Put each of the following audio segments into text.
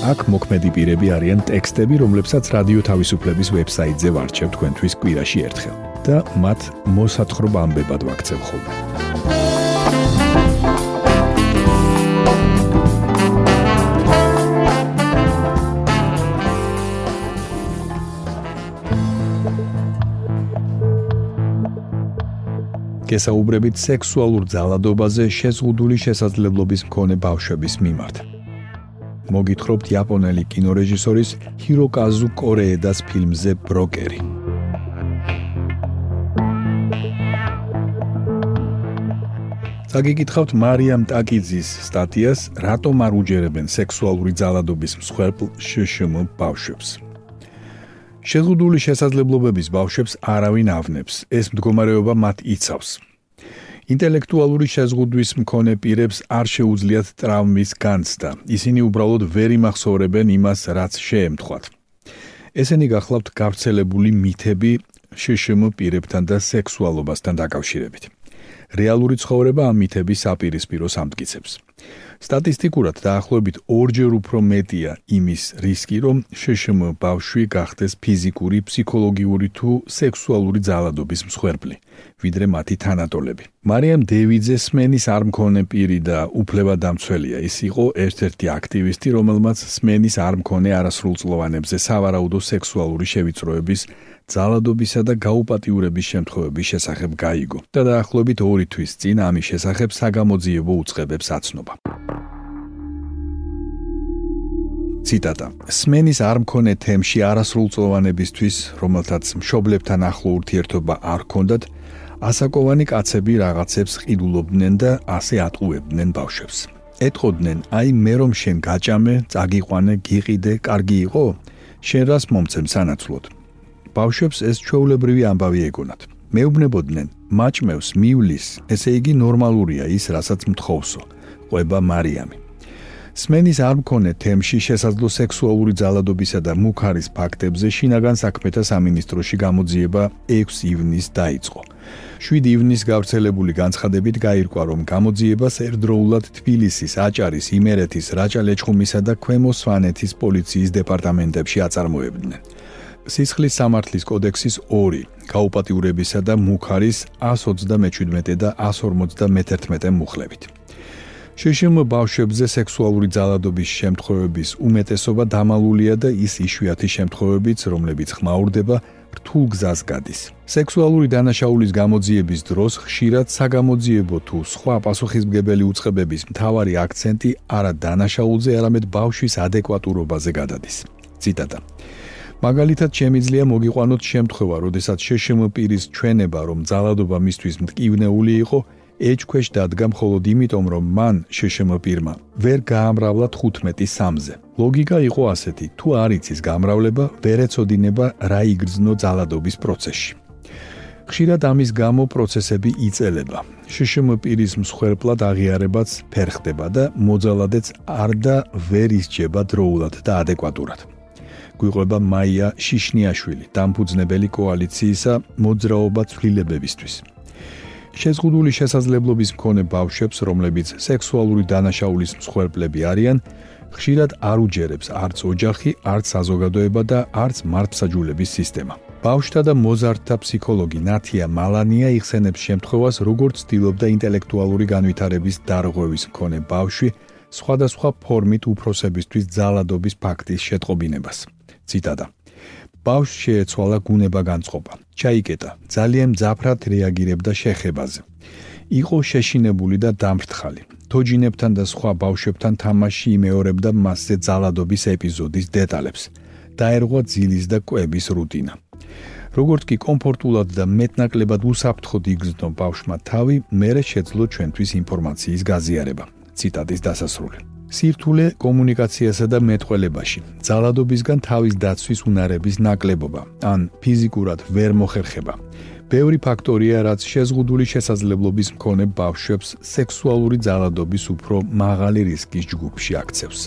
აქ მოქმედი პირები არიან ტექსტები, რომლებსაც რადიო თავისუფლების ვებსაიტზე ვარჩევ თქვენთვის კვირაში ერთხელ და მათ მოსათხრობა ამბებად ვაქცევ ხოლმე. გესაუბრებით სექსუალურ ძალადობაზე შეზღუდული შესაძლებლობის მქონე ბავშვების მიმართ. მოგითხრობთ იაპონელი კინორეჟისორის ჰიროკაზუ კორეედას ფილმზე ბროკერი. საგიკითხავთ მარიამ ტაკიძის სტატიას რატომ არ უჯერებენ სექსუალური ძალადობის მსხვერპლ შშმ ბავშვებს. შეზღუდული შესაძლებლობების ბავშვებს არავინ ავნებს. ეს მდგომარეობა მათ იცავს. ინტელექტუალური შეზღუდვის მქონე პირებს არ შეუძლიათ ტრავმის განცდა. ისინი უბრალოდ ვერ იმახსოვრებენ იმას, რაც შეემთხვათ. ესენი გახლავთ გავრცელებული მითები შშმ პირებთან და სექსუალობასთან დაკავშირებით. რეალური ცხოვრება ამ მითების საპირისპიროს ამტკიცებს. სტატისტიკურად დაახლოებით 2ჯერ უფრო მეტია იმის რისკი, რომ შშმ ბავშვი გახდეს ფიზიკური, ფსიქოლოგიური თუ სექსუალური ძალადობის მსხვერპლი, ვიდრე მათი თანატოლები. მარიამ დევიძე სმენის არ მქონე პირი და უფლებადამცველია. ის იყო ერთ-ერთი აქტივისტი, რომელმაც სმენის არ მქონე არასრულწლოვანებზე სავარაუდო სექსუალური შევიწროების ძალადობისა და გაუპატიურების შემთხვევების შესახებ გაიგო და დაახლოებით 2 თვის წინ ამის შესახებ საგამოძიებო უწყებებს აცნობა. ციტატა: სმენის არ მქონე თემში არასრულწლოვანებისთვის, რომელთაც მშობლებთან ახლო ურთიერთობა არ ჰქონდათ, ასაკოვანი კაცები რაღაცებს ყიდულობდნენ და ასე ატყუებდნენ ბავშვებს. ეთყოდნენ: აი მე რომ შენ გაჭამე, წაგიყვანე, გიყიდე, კარგი იყო? შენ რას მომცემ სანაცვლოდ? ბავშვებს ეს ჩვეულებრივი ამბავი ეგონათ. მეუბნებოდნენ: მაჭმევს, მიulis, ესე იგი ნორმალურია ის, რასაც მთხოვსო. ყვება მარიამი. სმენის არ მქონე თემში შესაძლო სექსუალური ძალადობისა და მუქარის ფაქტებზე შინაგან საქმეთა სამინისტროში გამოძიება 6 ივნის დაიწყო. 7 ივნის გავრცელებული განცხადებით გაირკვა, რომ გამოძიებას ერთდროულად თბილისის, აჭარის, იმერეთის, რაჭა-ლეჩხუმისა და ქვემო სვანეთის პოლიციის დეპარტამენტებში აწარმოებდნენ. სისხლის სამართლის კოდექსის 2 გაუპატიურებისა და მუქარის 137 და 151 მუხლებით. შშმ ბავშვებზე სექსუალური ძალადობის შემთხვევების უმეტესობა დამალულია და ის იშვიათი შემთხვევებიც, რომლებიც ხმაურდება, რთულ გზას გადის. სექსუალური დანაშაულის გამოძიების დროს ხშირად საგამოძიებო თუ სხვა პასუხისმგებელი უწყებების მთავარი აქცენტი არა დანაშაულზე, არამედ ბავშვის ადეკვატურობაზე გადადის. ციტატა მაგალითად შემიძლია მოგიყვანოთ შემთხვევა, როდესაც შშმ პირის ჩვენება, რომ ძალადობა მისთვის მტკივნეული იყო, ეჭქვეშ დადგა მხოლოდ იმიტომ, რომ მან შშმ პირმა ვერ გაამრავლა 15 სამზე. ლოგიკა იყო ასეთი: თუ არ იცის გამრავლება, ვერ ეცოდინება რა იგრძნო ძალადობის პროცესში. ხშირად ამის გამო პროცესები იწელება. შშმ პირის მსხვერპლად აღიარებაც ფერხდება და მოძალადეც არ და ვერ ისჯება დროულად და ადეკვატურად. გვიყვება მაია შიშნიაშვილი, დამფუძნებელი კოალიციისა მოძრაობა ცვლილებებისთვის. შეზღუდული შესაძლებლობის მქონე ბავშვებს, რომლებიც სექსუალური დანაშაულის მსხვერპლები არიან, ხშირად არ უჯერებს არც ოჯახი, არც საზოგადოება და არც მართლმსაჯულების სისტემა. ბავშვთა და მოზარდთა ფსიქოლოგი ნათია მალანია იხსენებს შემთხვევას, როგორც ცდილობდა ინტელექტუალური განვითარების დარღვევის მქონე ბავშვი სხვადასხვა ფორმით უფროსებისთვის ძალადობის ფაქტის შეტყობინებას. ციტატა ბავშვს შეეცვალა გუნება განწყობა. ჩაიკეტა, ძალიან ძაფრად რეაგირებდა შეხებაზე. იყო შეშინებული და დამფრთხალი. თოჯინებთან და სხვა ბავშვებთან თამაში იმეორებდა მასზე ძალადობის ეპიზოდის დეტალებს. დაერღვა ძილის და კვების რუტინა. როგორც კი კომფორტულად და მეტნაკლებად უსაფრთხოდ იგრძნო ბავშვმა თავი, მერე შეძლო ჩვენთვის ინფორმაციის გაზიარება. ციტატის დასასრული. სირთულე კომუნიკაციასა და მეტყველებაში, ძალადობისგან თავის დაცვის უნარების ნაკლებობა, ან ფიზიკურად ვერ მოხერხება. ბევრი ფაქტორია, რაც შეზღუდული შესაძლებლობის მქონე ბავშვებს სექსუალური ძალადობის უფრო მაღალი რისკის ჯგუფში აქცევს.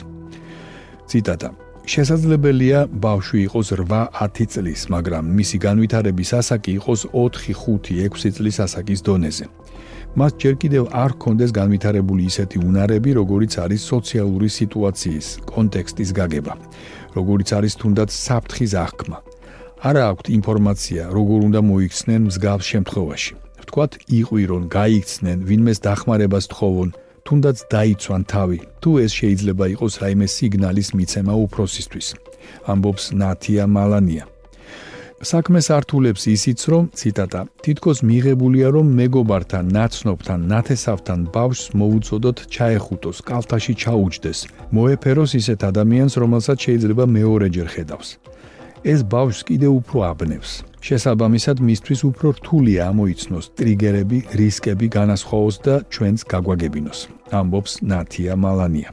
ციტატა შესაძლებელია ბავშვი იყოს 8-10 წლის, მაგრამ მისი განვითარების ასაკი იყოს 4-5-6 წლის ასაკის დონეზე. მას ჯერ კიდევ არ ჰქონდეს განვითარებული ისეთი უნარები, როგორიც არის სოციალური სიტუაციის, კონტექსტის გაგება, როგორიც არის თუნდაც საფრთხის აღქმა. არა აქვთ ინფორმაცია, როგორ უნდა მოიქცნენ მსგავს შემთხვევაში. ვთქვათ, იყვირონ, გაიქცნენ, ვინმეს დახმარებას თხოვონ, თუნდაც დაიცვან თავი. თუ ეს შეიძლება იყოს რაიმე სიგნალის მიცემა უფროსისთვის. ამბობს ნათია მალანია. საქმეს ართულებს ისიც რომ ციტატა თითქოს მიღებულია რომ მეგობართან ნაცნობთან ნათესავთან ბავშვს მოუწოდოთ ჩაეხუტოს კალთაში ჩაუჯდეს მოეფეროს ისეთ ადამიანს რომელსაც შეიძლება მეორეჯერ ხედავს. ეს ბავშვს კიდე უფრო აბნევს. შესაბამისად მისთვის უფრო რთულია ამოიცნოს ტრიგერები რისკები განასხვაოს და ჩვენს გაგვაგებინოს. ამბობს ნათია მალანია.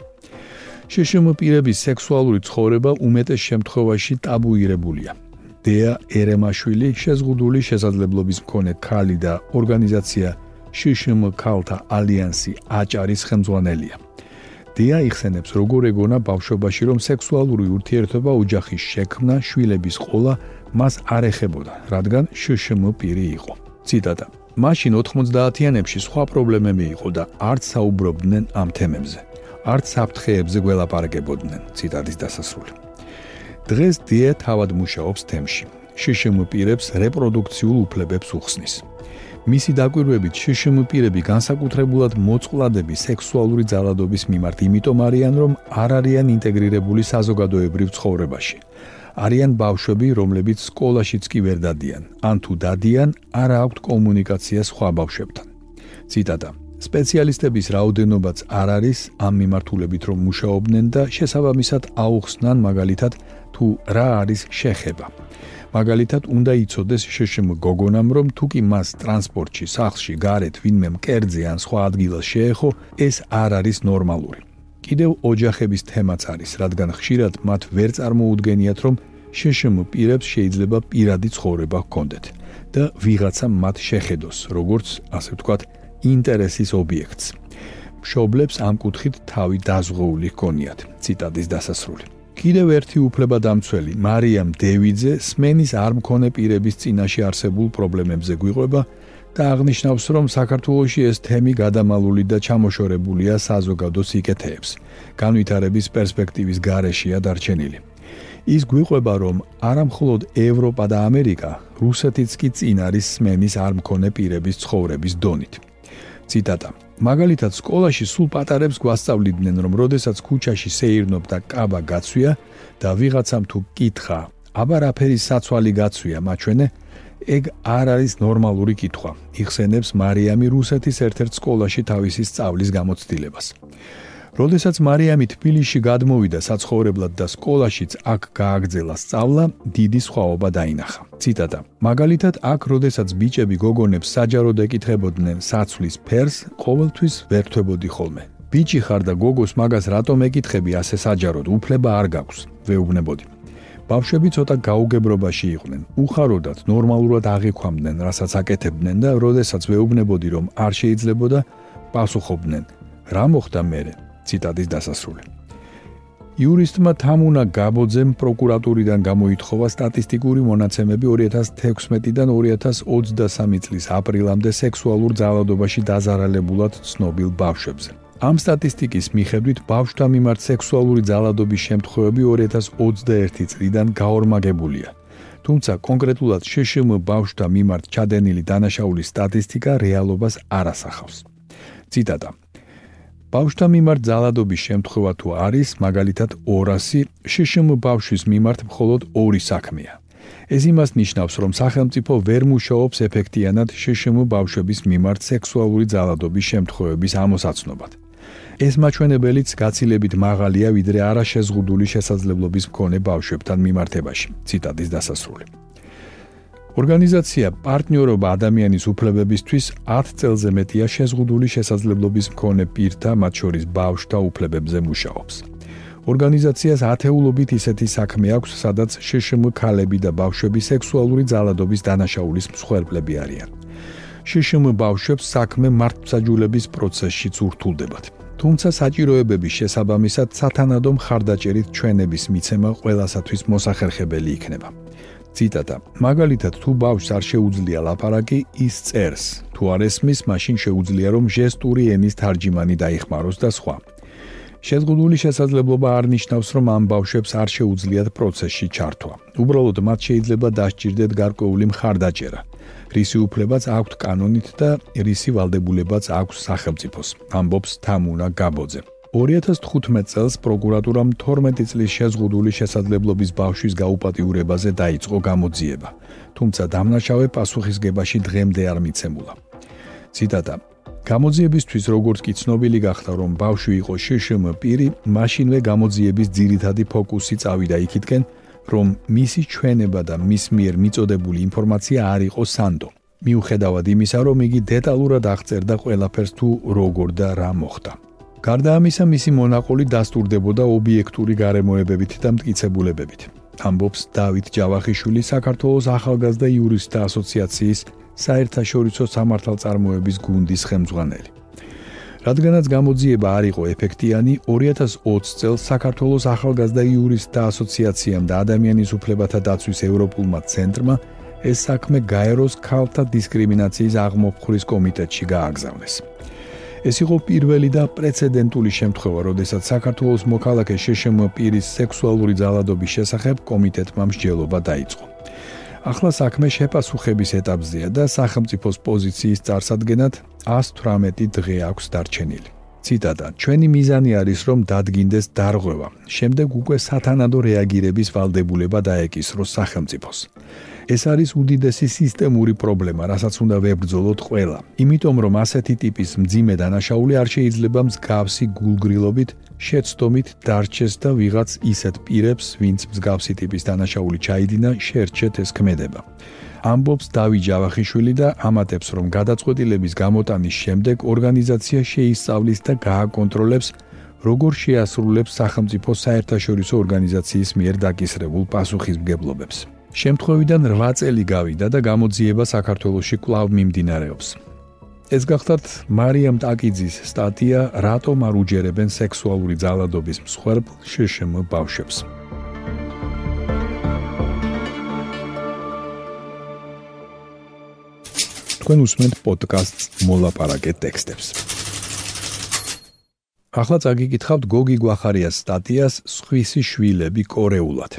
შეშმო პირების სექსუალური ცხოვრება უმეტეს შემთხვევაში ტაბუირებულია დეა ერემაშვილი შეზღუდული შესაძლებლობის მქონე ქალი და ორგანიზაცია შშმ ქალთა ალიანსი აჭარის ხელმძღვანელია. დეა იხსენებს როგორ ეგონა ბავშვობაში რომ სექსუალური ურთიერთობა ოჯახის შექმნა, შვილების ყოლა მას არ ეხებოდა, რადგან შშმ პირი იყო. ციტატა მაშინ 90-იანებში სხვა პრობლემები იყო და არც საუბრობდნენ ამ თემებზე. არც საფრთხეებზე გველაპარაკებოდნენ. ციტატის დასასრული. დღეს დია თავად მუშაობს თემში. შშმ პირებს რეპროდუქციულ უფლებებს უხსნის. მისი დაკვირვებით შშმ პირები განსაკუთრებულად მოწყვლადები სექსუალური ძალადობის მიმართ იმიტომ არიან, რომ არ არიან ინტეგრირებული საზოგადოებრივ ცხოვრებაში. არიან ბავშვები, რომლებიც სკოლაშიც კი ვერ დადიან, ან თუ დადიან, არ აქვთ კომუნიკაცია სხვა ბავშვებთან. ციტატა სპეციალისტების რაოდენობაც არ არის ამ მიმართულებით რომ მუშაობდნენ და შესაბამისად აუხსნან მაგალითად თუ რა არის შეხება. მაგალითად, უნდა იცოდეს შეშმ გოგონამ, რომ თუ კი მას ტრანსპორტში, სახლში, გარეთ ვინმე მკერდზე ან სხვა ადგილას შეეხო, ეს არ არის ნორმალური. კიდევ ოჯახების თემაც არის, რადგან ხშირად მათ ვერ წარმოუდგენიათ, რომ შეშმ პირებს შეიძლება პირადი ცხოვრება ჰქონდეთ და ვიღაცა მათ შეხედოს, როგორც ასე ვთქვათ, ინტერესის ობიექტს. მშობლებს ამ კუთხით თავი დაზღვეული ჰქონიათ. ციტატის დასასრული. კიდევ ერთი უფლებადამცველი მარიამ დევიძე სმენის არ მქონე პირების წინაშე არსებულ პრობლემებზე გვიყვება და აღნიშნავს, რომ საქართველოში ეს თემი გადამალული და ჩამოშორებულია საზოგადო სიკეთეებს. განვითარების პერსპექტივის გარეშეა დარჩენილი. ის გვიყვება, რომ არამხოლოდ ევროპა და ამერიკა, რუსეთიც კი წინ არის სმენის არ მქონე პირების ცხოვრების დონით. ციტატა. მაგალითად სკოლაში სულ პატარებს გვასწავლიდნენ რომ როდესაც ქუჩაში სეირნობ და კაბა გაცვია და ვიღაცამ თუ კითხა აბა რაფერი საცვალი გაცვია მაჩვენე? ეგ არ არის ნორმალური კითხვა. იხსენებს მარიამი რუსეთის ერთ-ერთ სკოლაში თავისი სწავლის გამოცდილებას როდესაც მარიამი თბილისში გადმოვიდა საცხოვრებლად და სკოლაშიც აქ გააგრძელა სწავლა, დიდი სხვაობა დაინახა. ციტატა: მაგალითად, აქ როდესაც ბიჭები გოგონებს საჯაროდ ეკითხებოდნენ საცვლის ფერს, ყოველთვის ვერთვებოდი ხოლმე. ბიჭი ხარ და გოგოს მაგას რატომ ეკითხები ასე საჯაროდ? უფლება არ გაქვს, ვეუბნებოდი. ბავშვები ცოტა გაუგებრობაში იყვნენ. უხაროდათ, ნორმალურად აღიქვამდნენ, რასაც აკეთებდნენ და როდესაც ვეუბნებოდი, რომ არ შეიძლებოდა, პასუხობდნენ: რა მოხდა მერე? ციტატის დასასრული. იურისტმა თამუნა გაბოძემ პროკურატურიდან გამოითხოვა სტატისტიკური მონაცემები 2016-დან 2023 წლის აპრილამდე სექსუალურ ძალადობაში დაზარალებულად ცნობილ ბავშვებზე. ამ სტატისტიკის მიხედვით ბავშვთა მიმართ სექსუალური ძალადობის შემთხვევები 2021 წლიდან გაორმაგებულია. თუმცა კონკრეტულად შშმ ბავშვთა მიმართ ჩადენილი დანაშაულის სტატისტიკა რეალობას არ ასახავს. ციტატა ბავშვთა მიმართ ძალადობის შემთხვევა თუ არის, მაგალითად 200, შშმ ბავშვის მიმართ მხოლოდ 2 საქმეა. ეს იმას ნიშნავს, რომ სახელმწიფო ვერ მუშაობს ეფექტიანად შშმ ბავშვების მიმართ სექსუალური ძალადობის შემთხვევების ამოსაცნობად. ეს მაჩვენებელიც გაცილებით მაღალია ვიდრე არაშეზღუდული შესაძლებლობის მქონე ბავშვებთან მიმართებაში. ციტატის დასასრული. ორგანიზაცია პარტნიორობა ადამიანის უფლებებისთვის 10 წელზე მეტია შეზღუდული შესაძლებლობის მქონე პირთა, მათ შორის ბავშვთა უფლებებზე მუშაობს. ორგანიზაციას ათეულობით ისეთი საქმე აქვს, სადაც შშმ ქალები და ბავშვები სექსუალური ძალადობის დანაშაულის მსხვერპლები არიან. შშმ ბავშვებს საქმე მართლმსაჯულების პროცესშიც ურთულდებათ. თუმცა საჭიროებების შესაბამისად სათანადო მხარდაჭერით ჩვენების მიცემა ყველასათვის მოსახერხებელი იქნება. ციტატა: მაგალითად, თუ ბავშვს არ შეუძლია ლაპარაკი, ის წერს. თუ არ ესმის, მაშინ შეუძლია რომ ჟესტური ენის თარჯიმანი დაიხმაროს და სხვა. შეზღუდული შესაძლებლობა არ ნიშნავს, რომ ამ ბავშვებს არ შეუძლიათ პროცესში ჩართვა. უბრალოდ მათ შეიძლება დასჭირდეთ გარკვეული მხარდაჭერა. რისი უფლებაც აქვთ კანონით და რისი ვალდებულებაც აქვს სახელმწიფოს. ამბობს თამუნა გაბოძე. 2015 წელს პროკურატურამ 12 წლის შეზღუდული შესაძლებლობის ბავშვის გაუპატიურებაზე დაიწყო გამოძიება, თუმცა დამნაშავე პასუხისგებაში დღემდე არ მიცემულა. ციტატა: გამოძიებისთვის როგორც კი ცნობილი გახდა, რომ ბავშვი იყო შშმ პირი, მაშინვე გამოძიების ძირითადი ფოკუსი წავიდა იქითკენ, რომ მისი ჩვენება და მის მიერ მიწოდებული ინფორმაცია არ იყო სანდო. მიუხედავად იმისა, რომ იგი დეტალურად აღწერდა ყველაფერს თუ როგორ და რა მოხდა. გარდა ამისა, მისი მონაყოლი დასტურდებოდა ობიექტური გარემოებებით და მტკიცებულებებით. ამბობს დავით ჯავახიშვილი საქართველოს ახალგაზრდა იურისტთა ასოციაციის საერთაშორისო სამართალწარმოების გუნდის ხელმძღვანელი. რადგანაც გამოძიება არ იყო ეფექტიანი, 2020 წელს საქართველოს ახალგაზრდა იურისტთა ასოციაციამ და ადამიანის უფლებათა დაცვის ევროპულმა ცენტრმა ეს საქმე გაეროს ქალთა დისკრიმინაციის აღმოფხურის კომიტეტში გააგზავნეს. ეს იყო პირველი და პრეცედენტული შემთხვევა, როდესაც საქართველოს მოქალაქე შშმ პირის სექსუალური ძალადობის შესახებ კომიტეტმა მსჯელობა დაიწყო. ახლა საქმე შეპასუხების ეტაპზეა და სახელმწიფოს პოზიციის წარსადგენად 118 დღე აქვს დარჩენილი. ციტატა: ჩვენი მიზანი არის რომ დადგინდეს დარღვევა. შემდეგ უკვე სათანადო რეაგირების ვალდებულება დაეკისროს სახელმწიფოს. ეს არის უდიდესი სისტემური პრობლემა, რასაც უნდა ვებრძოლოთ ყველა. იმიტომ რომ ასეთი ტიპის მძიმე დანაშაული არ შეიძლება მსგავსი გულგრილობით შეცდომით დარჩეს და ვიღაც ისეთ პირებს, ვინც მსგავსი ტიპის დანაშაული ჩაიდინა, შეერჩეთ ეს ქმედება. ამბობს დავით ჯავახიშვილი და ამატებს, რომ გადაწყვეტილების გამოტანის შემდეგ ორგანიზაცია შეისწავლის და გააკონტროლებს როგორ შეასრულებს სახელმწიფო საერთაშორისო ორგანიზაციის მიერ დაკისრებულ პასუხისმგებლობებს. შემთხვევიდან 8 წელი გავიდა და გამოძიება საქართველოსში კვლავ მიმდინარეობს. ეს გახლავთ მარიამ ტაკიძის სტატია რატომ არ უჯერებენ სექსუალური ძალადობის მსხვერპ შშმ ბავშვებს. თქვენ უსმენთ პოდკასტს მოლაპარაკე ტექსტებს. ახლა წაგიკითხავთ გოგი გვახარიას სტატიას სხვისი შვილები კორეულად.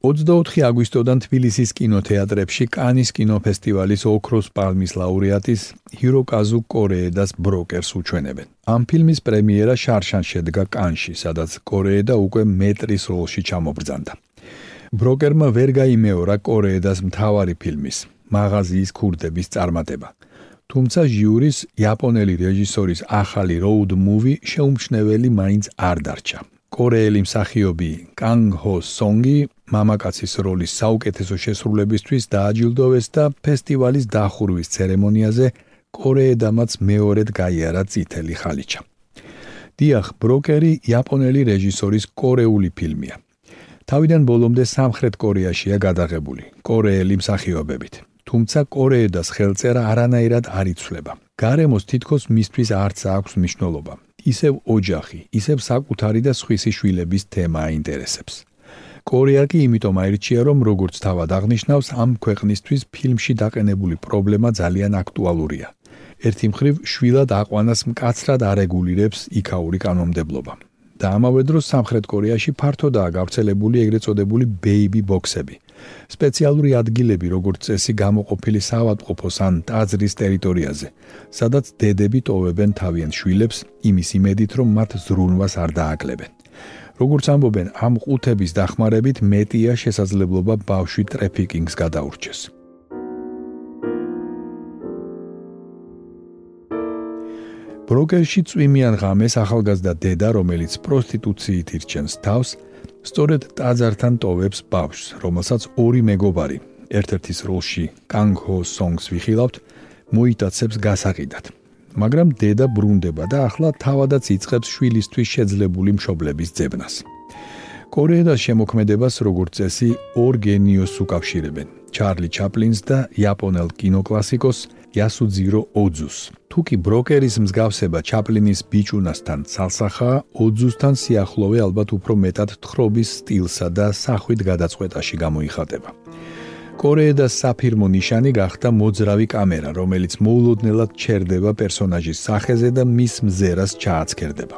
24 აგვისტოდან თბილისის კინოთეატრებში კანის კინოფესტივალის ოქროს პალმის ლაურეატის ჰიროკაზუ კორეედას ბროკერს უჩვენებენ. ამ ფილმის პრემიერა შარშან შედგა კანში, სადაც კორეედა უკვე მეტრის როლში ჩამობრძანდა. ბროკერმა ვერ გაიმეორა კორეედას მთავარი ფილმის, მაღაზიის ქურდების წარმატება. თუმცა ჟიურის იაპონელი რეჟისორის ახალი road movie შეუმჩნეველი მაინც არ დარჩა. კორეელი მსახიობი კანგ ჰო სონგი მამაკაცის როლის საუკეთესო შესრულებისთვის დააჯილდოვეს და ფესტივალის დახურვის ცერემონიაზე კორეედამაც მეორედ გაიარა წითელი ხალიჩა. დიახ, ბროკერი იაპონელი რეჟისორის კორეული ფილმია. თავიდან ბოლომდე სამხრეთ კორეაშია გადაღებული, კორეელი მსახიობებით. თუმცა კორეედას ხელწერა არანაირად არ იცვლება. გარემოს თითქოს მისთვის არც აქვს მნიშვნელობა. ისევ ოჯახი, ისევ საკუთარი და სხვისი შვილების თემა აინტერესებს. კორეა კი იმიტომ აირჩია, რომ როგორც თავად აღნიშნავს, ამ ქვეყნისთვის ფილმში დაყენებული პრობლემა ძალიან აქტუალურია. ერთი მხრივ შვილად აყვანას მკაცრად არეგულირებს იქაური კანონმდებლობა. და ამავე დროს სამხრეთ კორეაში ფართოდაა გავრცელებული ეგრეთ წოდებული ბეიბი ბოქსები. სპეციალური ადგილები, როგორც წესი, გამოყოფილი საავადმყოფოს ან ტაძრის ტერიტორიაზე, სადაც დედები ტოვებენ თავიანთ შვილებს იმის იმედით, რომ მათ ზრუნვას არ დააკლებენ. როგორც ამბობენ, ამ ყუთების დახმარებით მეტია შესაძლებლობა ბავშვი ტრეფიკინგს გადაურჩეს. ბროკერში წვიმიან ღამეს ახალგაზრდა დედა, რომელიც პროსტიტუციით ირჩენს თავს, სწორედ ტაძართან ტოვებს ბავშვს, რომელსაც ორი მეგობარი, ერთ-ერთის როლში კანგ ჰო სონგს ვიხილავთ, მოიტაცებს გასაყიდად. მაგრამ დედა ბრუნდება და ახლა თავადაც იწყებს შვილისთვის შეძლებული მშობლების ძებნას. კორეას შემოქმედებას როგორც წესი ორ გენიოს უკავშირებენ: ჩარლი ჩაპლინს და იაპონელ კინოკლასიკოს იასუძირო ოძუს. თუკი ბროკერის მსგავსება ჩაპლინის ბიჭუნასთან ცალსახაა, ოძუსთან სიახლოვე ალბათ უფრო მეტად თხრობის სტილსა და სახვით გადაწყვეტაში გამოიხატება. კორეას საფირმო ნიშანი გახდა მოძრავი კამერა, რომელიც მოულოდნელად ჩერდება პერსონაჟის სახეზე და მის მზერას ჩააცქერდება.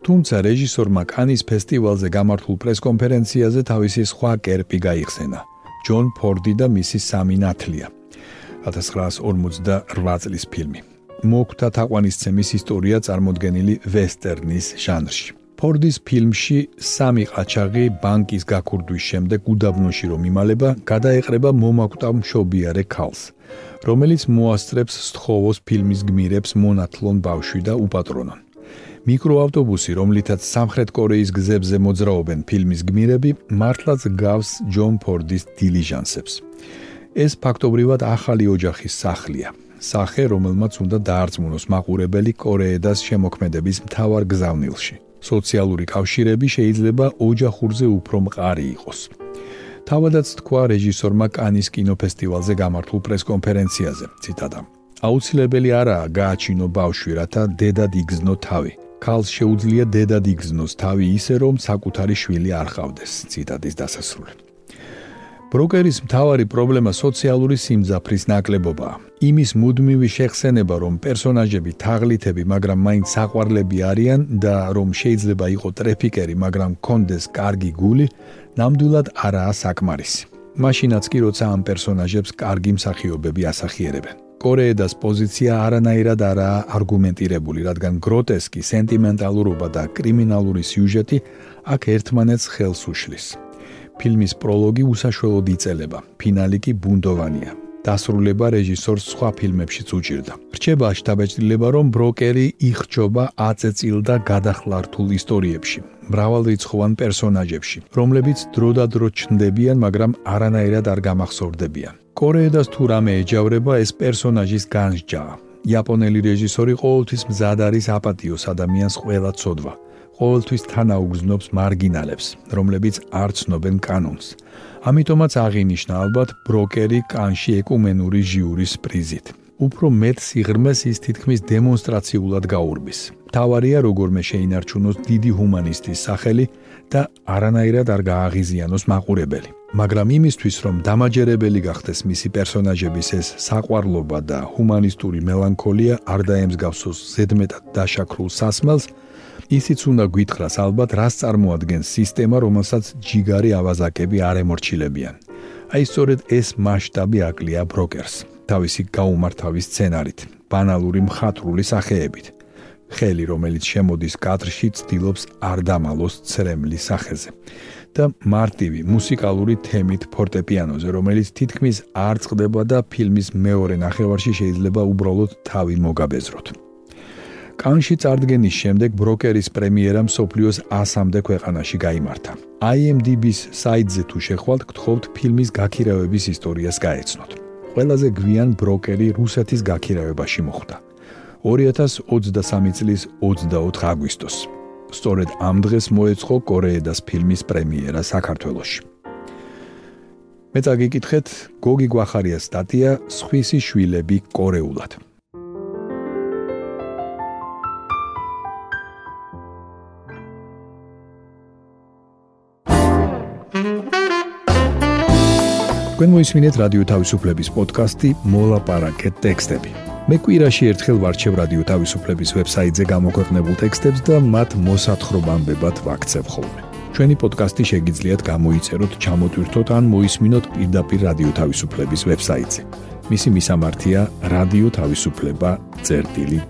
თუმცა რეჟისორმა კანის ფესტივალზე გამართულ პრესკონფერენციაზე თავისი სხვა კერპი გაიხსენა. ჯონ ფორდი და მისი სამი ნათლია. 1958 წლის ფილმი. მოკვდა თაყვანისცემის ისტორია წარმოდგენილი ვესტერნის ჟანრში. ფორდის ფილმში სამი ყაჩაღი ბანკის გაქურდვის შემდეგ უდაბნოში რომ იმალება, გადაეყრება მომაკვდავ მშობიარე ქალს, რომელიც მოასწრებს სთხოვოს ფილმის გმირებს მონათლონ ბავშვი და უპატრონონ. მიკროავტობუსი, რომლითაც სამხრეთ კორეის გზებზე მოძრაობენ ფილმის გმირები, მართლაც გავს ჯონ ფორდის დილიჟანსებს. ეს ფაქტობრივად ახალი ოჯახის სახლია. სახე, რომელმაც უნდა დაარწმუნოს მაყურებელი კორეედას შემოქმედების მთავარ გზავნილში. სოციალური კავშირები შეიძლება ოჯახურზე უფრო მყარი იყოს. თავადაც თქვა რეჟისორმა კანის კინოფესტივალზე გამართულ პრესკონფერენციაზე. ციტატა: აუცილებელი არაა გააჩინო ბავშვი, რათა დედად იგზნო თავი. ქალს შეუძლია დედად იგზნოს თავი ისე, რომ საკუთარი შვილი არ ყავდეს. ციტატის დასასრული. ბროკერის მთავარი პრობლემა სოციალური სიმძაფრის ნაკლებობაა. იმის მუდმივი შეხსენება, რომ პერსონაჟები თაღლითები, მაგრამ მაინც საყვარლები არიან და რომ შეიძლება იყოს ტრეფიკერი, მაგრამ კონდეს კარგი გული, ნამდვილად არაა საკმარისი. მაშინაც კი როცა ამ პერსონაჟებს კარგი მსახიობები ასახიერებენ. კორეედას პოზიცია არანაირად არაა არგუმენტირებული, რადგან გროტესკი, სენტიმენტალურობა და კრიმინალური სიუჟეტი აქ ერთმანეთს ხელს უშლის. ფილმის პროლოგი უსაშველოდ იწელება, ფინალი კი ბუნდოვანია. დასრულება რეჟისორს სხვა ფილმებშიც უჭირდა. რჩება შტაბეჭდილება, რომ ბროკერი იხჯობა აწეწილ და გადახლართულ ისტორიებში, მრავალრიცხოვან პერსონაჟებში, რომლებიც დროდადრო ჩნდებიან, მაგრამ არანაირად არ გამახსოვდებიან. კორეედას თუ რამე ეჯავრება ეს პერსონაჟის განსჯაა. იაპონელი რეჟისორი ყოველთვის მზად არის აპატიოს ადამიანს ყველა ცოდვა. ყოველთვის თანაუგზნობს მარგინალებს, რომლებიც არ ცნობენ კანონს. ამიტომაც აღინიშნა ალბათ ბროკერი კანში ეკუმენური ჟიურის პრიზით. უფრო მეტ სიღრმეს ის თითქმის დემონსტრაციულად გაურბის. თავარია როგორმე შეინარჩუნოს დიდი ჰუმანისტის სახელი და არანაირად არ გააღიზიანოს მაყურებელი. მაგრამ იმისთვის, რომ დამაჯერებელი გახდეს მისი პერსონაჟების ეს საყვარლობა და ჰუმანისტური მელანქოლია არ დაემსგავსოს ზედმეტად დაშაქრულ სასმელს, ისიც უნდა გვითხრას ალბათ, რას წარმოადგენს სისტემა, რომელსაც ჯიგარი ავაზაკები არ ემორჩილებიან. აი სწორედ ეს მასშტაბი აკლია ბროკერს, თავისი გაუმართავის სცენარით, ბანალური მხატვრული სახეებით. ხელი, რომელიც შემოდის კადრში, ცდილობს არ დამალოს ცრემლის სახეზე. და მარტივი მუსიკალური თემით ფორტეპიანოზე, რომელიც თითქმის არ წყდება და ფილმის მეორე ნახევარში შეიძლება უბრალოდ თავი მოგაბეზროთ. კანში წარდგენის შემდეგ ბროკერის პრემიერა მსოფლიოს 100-მდე ქვეყანაში გამართა. IMDb-ს საიტზე თუ შეხვალთ, გთხოვთ ფილმის გაქირავების ისტორიას გაეცნოთ. ყველაზე გვიან ბროკერი რუსეთის გაქირავებაში მოხვდა. 2023 წლის 24 აგვისტოს. სწორედ ამ დღეს მოეწყო კორეედას ფილმის პრემიერა საქართველოში. მე წაგიკითხეთ გოგი გვახარიას სტატია სხვისი შვილები კორეულად. თქვენ მოისმინეთ რადიო თავისუფლების პოდკასტი მოლაპარაკე ტექსტები. მე კვირაში ერთხელ ვარჩევ რადიო თავისუფლების ვებსაიტზე გამოქვეყნებულ ტექსტებს და მათ მოსათხრობამდებად ვაქცევ ხოლმე. ჩვენი პოდკასტი შეგიძლიათ გამოიწეროთ, ჩამოტვირთოთ ან მოისმინოთ პირდაპირ რადიო თავისუფლების ვებსაიტზე. მისი მისამართია თავისუფლება.ge.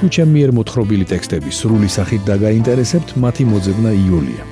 თუ ჩემი მიერ მოთხრობილი ტექსტები სრული სახით დაგაინტერესებთ, მათი მოძებნა იულია.